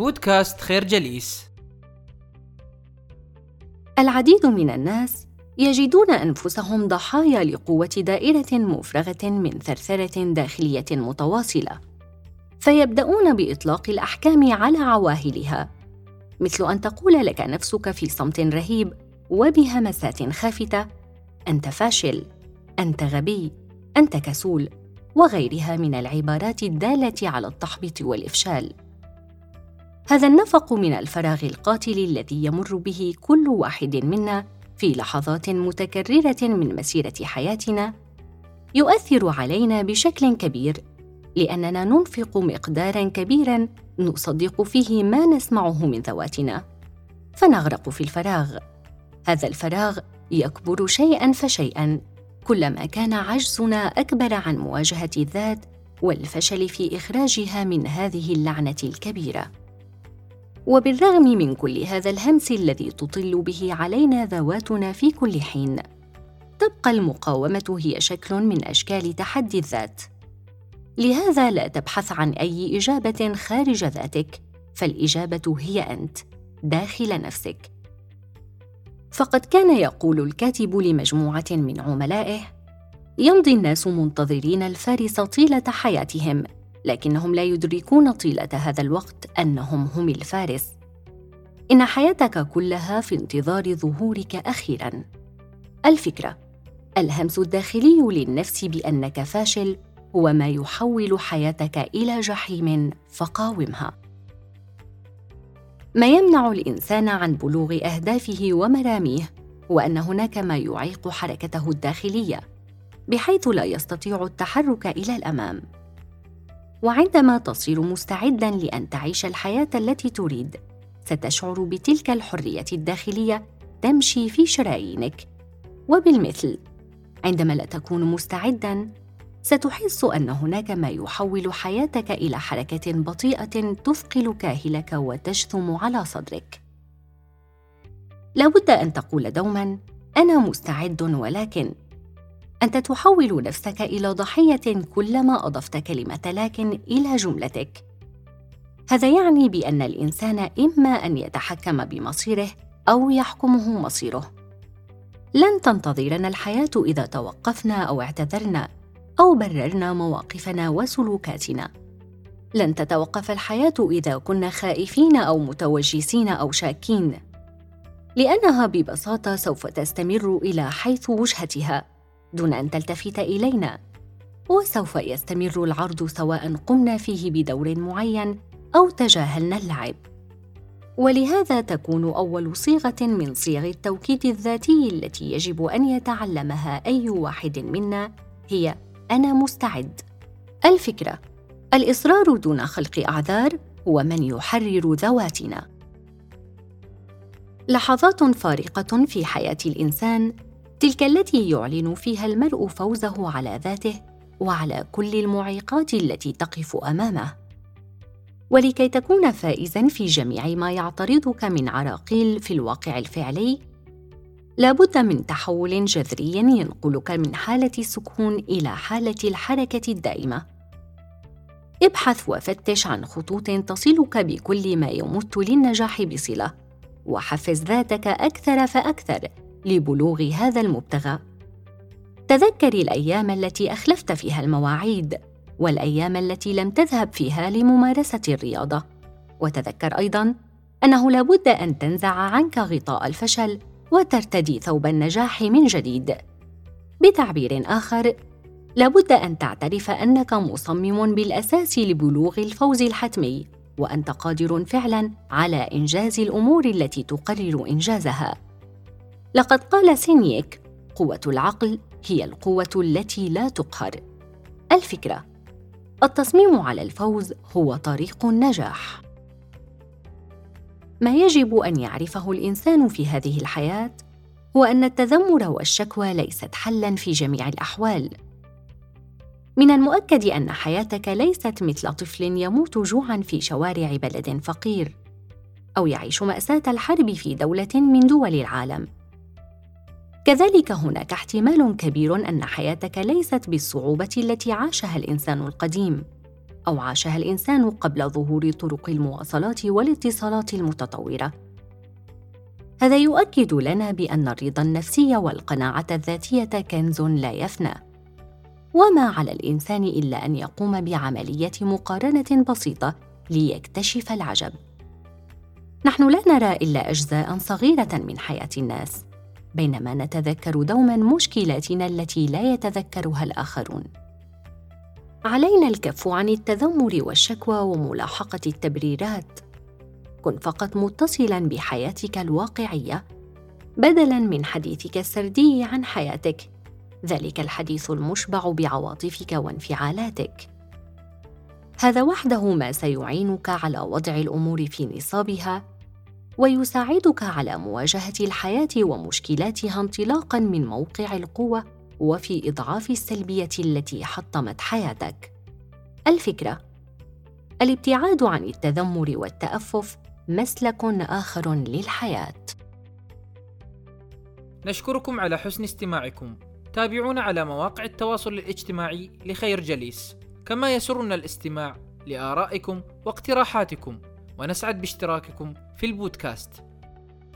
بودكاست خير جليس. العديد من الناس يجدون أنفسهم ضحايا لقوة دائرة مفرغة من ثرثرة داخلية متواصلة فيبدأون بإطلاق الأحكام على عواهلها. مثل أن تقول لك نفسك في صمت رهيب وبهمسات خافته أنت فاشل أنت غبي أنت كسول وغيرها من العبارات الدالة على التحبيط والإفشال. هذا النفق من الفراغ القاتل الذي يمر به كل واحد منا في لحظات متكررة من مسيرة حياتنا يؤثر علينا بشكل كبير لأننا ننفق مقدارا كبيرا نصدق فيه ما نسمعه من ذواتنا. فنغرق في الفراغ. هذا الفراغ يكبر شيئا فشيئا كلما كان عجزنا أكبر عن مواجهة الذات والفشل في إخراجها من هذه اللعنة الكبيرة. وبالرغم من كل هذا الهمس الذي تطل به علينا ذواتنا في كل حين تبقى المقاومة هي شكل من أشكال تحدي الذات. لهذا لا تبحث عن أي إجابة خارج ذاتك فالإجابة هي أنت داخل نفسك. فقد كان يقول الكاتب لمجموعة من عملائه يمضي الناس منتظرين الفارس طيلة حياتهم لكنهم لا يدركون طيلة هذا الوقت أنهم هم الفارس. إن حياتك كلها في انتظار ظهورك أخيرا. الفكرة الهمس الداخلي للنفس بأنك فاشل هو ما يحول حياتك إلى جحيم فقاومها. ما يمنع الإنسان عن بلوغ أهدافه ومراميه هو أن هناك ما يعيق حركته الداخلية بحيث لا يستطيع التحرك إلى الأمام. وعندما تصير مستعدا لأن تعيش الحياة التي تريد ستشعر بتلك الحرية الداخلية تمشي في شرايينك. وبالمثل عندما لا تكون مستعدا ستحس أن هناك ما يحول حياتك إلى حركة بطيئة تثقل كاهلك وتجثم على صدرك. لابد أن تقول دوما أنا مستعد ولكن انت تحول نفسك إلى ضحية كلما أضفت كلمة لكن إلى جملتك. هذا يعني بأن الإنسان إما أن يتحكم بمصيره أو يحكمه مصيره. لن تنتظرنا الحياة إذا توقفنا أو اعتذرنا أو بررنا مواقفنا وسلوكاتنا. لن تتوقف الحياة إذا كنا خائفين أو متوجسين أو شاكين لأنها ببساطة سوف تستمر إلى حيث وجهتها. دون أن تلتفت إلينا. وسوف يستمر العرض سواء قمنا فيه بدور معين أو تجاهلنا اللعب. ولهذا تكون أول صيغة من صيغ التوكيد الذاتي التي يجب أن يتعلمها أي واحد منا هي أنا مستعد. الفكرة الإصرار دون خلق أعذار هو من يحرر ذواتنا. لحظات فارقة في حياة الإنسان تلك التي يعلن فيها المرء فوزه على ذاته وعلى كل المعيقات التي تقف أمامه. ولكي تكون فائزا في جميع ما يعترضك من عراقيل في الواقع الفعلي لابد من تحول جذري ينقلك من حالة السكون إلى حالة الحركة الدائمة. ابحث وفتش عن خطوط تصلك بكل ما يمت للنجاح بصلة وحفز ذاتك أكثر فأكثر لبلوغ هذا المبتغى. تذكري الأيام التي أخلفت فيها المواعيد والأيام التي لم تذهب فيها لممارسة الرياضة. وتذكر أيضا أنه لابد أن تنزع عنك غطاء الفشل وترتدي ثوب النجاح من جديد. بتعبير آخر لابد أن تعترف أنك مصمم بالأساس لبلوغ الفوز الحتمي وأنت قادر فعلا على إنجاز الأمور التي تقرر إنجازها. لقد قال سينيك قوة العقل هي القوة التي لا تقهر. الفكرة التصميم على الفوز هو طريق النجاح. ما يجب أن يعرفه الإنسان في هذه الحياة هو أن التذمر والشكوى ليست حلا في جميع الأحوال. من المؤكد أن حياتك ليست مثل طفل يموت جوعا في شوارع بلد فقير أو يعيش مأساة الحرب في دولة من دول العالم. كذلك هناك احتمال كبير أن حياتك ليست بالصعوبة التي عاشها الإنسان القديم أو عاشها الإنسان قبل ظهور طرق المواصلات والاتصالات المتطورة. هذا يؤكد لنا بأن الرضا النفسي والقناعة الذاتية كنز لا يفنى. وما على الإنسان إلا أن يقوم بعملية مقارنة بسيطة ليكتشف العجب. نحن لا نرى إلا أجزاء صغيرة من حياة الناس، بينما نتذكر دوما مشكلاتنا التي لا يتذكرها الآخرون. علينا الكف عن التذمر والشكوى وملاحقة التبريرات. كن فقط متصلا بحياتك الواقعية بدلا من حديثك السردي عن حياتك. ذلك الحديث المشبع بعواطفك وانفعالاتك. هذا وحده ما سيعينك على وضع الأمور في نصابها ويساعدك على مواجهة الحياة ومشكلاتها انطلاقا من موقع القوة وفي إضعاف السلبية التي حطمت حياتك. الفكرة الابتعاد عن التذمر والتأفف مسلك آخر للحياة. نشكركم على حسن استماعكم. تابعونا على مواقع التواصل الاجتماعي لخير جليس. كما يسرنا الاستماع لآرائكم واقتراحاتكم. ونسعد باشتراككم في البودكاست.